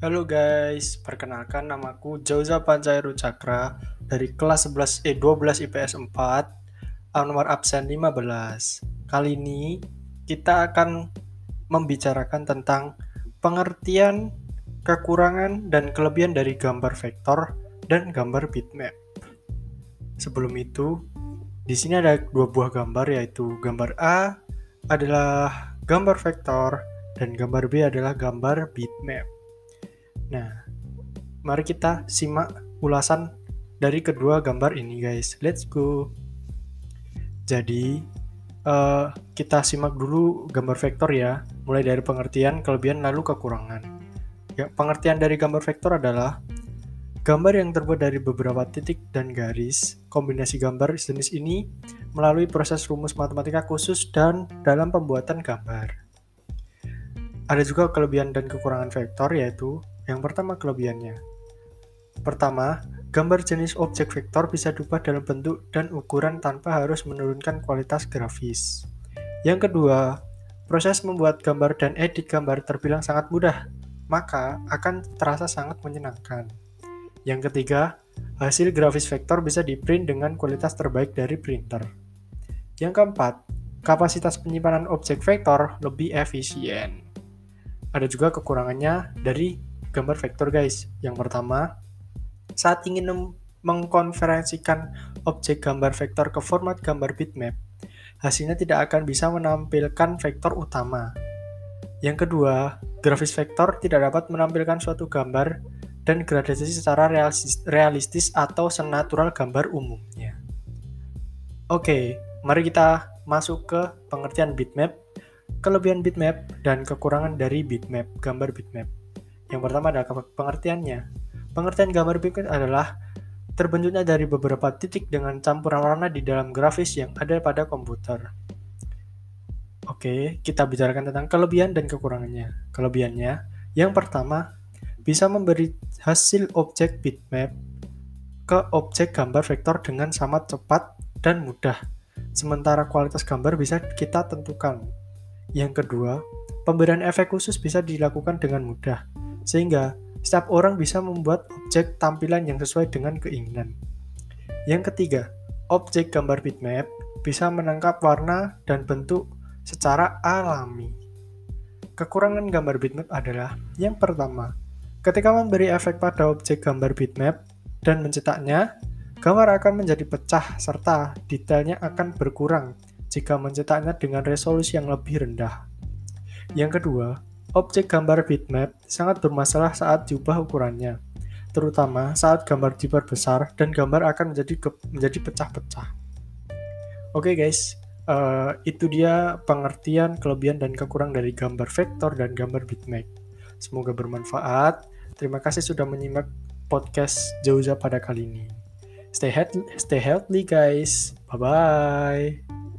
Halo guys, perkenalkan namaku Jauza Pancairu Cakra dari kelas 11 eh 12 IPS 4, nomor absen 15. Kali ini kita akan membicarakan tentang pengertian, kekurangan dan kelebihan dari gambar vektor dan gambar bitmap. Sebelum itu, di sini ada dua buah gambar yaitu gambar A adalah gambar vektor dan gambar B adalah gambar bitmap. Nah, mari kita simak ulasan dari kedua gambar ini guys. Let's go. Jadi, uh, kita simak dulu gambar vektor ya, mulai dari pengertian, kelebihan, lalu kekurangan. Ya, pengertian dari gambar vektor adalah gambar yang terbuat dari beberapa titik dan garis. Kombinasi gambar jenis ini melalui proses rumus matematika khusus dan dalam pembuatan gambar. Ada juga kelebihan dan kekurangan vektor yaitu yang pertama kelebihannya. Pertama, gambar jenis objek vektor bisa diubah dalam bentuk dan ukuran tanpa harus menurunkan kualitas grafis. Yang kedua, proses membuat gambar dan edit gambar terbilang sangat mudah, maka akan terasa sangat menyenangkan. Yang ketiga, hasil grafis vektor bisa di-print dengan kualitas terbaik dari printer. Yang keempat, kapasitas penyimpanan objek vektor lebih efisien. Ada juga kekurangannya dari gambar vektor guys. Yang pertama, saat ingin mengkonferensikan objek gambar vektor ke format gambar bitmap, hasilnya tidak akan bisa menampilkan vektor utama. Yang kedua, grafis vektor tidak dapat menampilkan suatu gambar dan gradasi secara realistis atau senatural gambar umumnya. Oke, mari kita masuk ke pengertian bitmap, kelebihan bitmap, dan kekurangan dari bitmap, gambar bitmap. Yang pertama adalah pengertiannya. Pengertian gambar bitmap adalah terbentuknya dari beberapa titik dengan campuran warna di dalam grafis yang ada pada komputer. Oke, kita bicarakan tentang kelebihan dan kekurangannya. Kelebihannya, yang pertama, bisa memberi hasil objek bitmap ke objek gambar vektor dengan sangat cepat dan mudah. Sementara kualitas gambar bisa kita tentukan. Yang kedua, pemberian efek khusus bisa dilakukan dengan mudah sehingga setiap orang bisa membuat objek tampilan yang sesuai dengan keinginan. Yang ketiga, objek gambar bitmap bisa menangkap warna dan bentuk secara alami. Kekurangan gambar bitmap adalah yang pertama, ketika memberi efek pada objek gambar bitmap dan mencetaknya, gambar akan menjadi pecah serta detailnya akan berkurang jika mencetaknya dengan resolusi yang lebih rendah. Yang kedua, Objek gambar bitmap sangat bermasalah saat diubah ukurannya, terutama saat gambar diperbesar dan gambar akan menjadi menjadi pecah-pecah. Oke okay guys, uh, itu dia pengertian kelebihan dan kekurangan dari gambar vektor dan gambar bitmap. Semoga bermanfaat. Terima kasih sudah menyimak podcast Jauza pada kali ini. Stay healthy, stay healthy guys. Bye bye.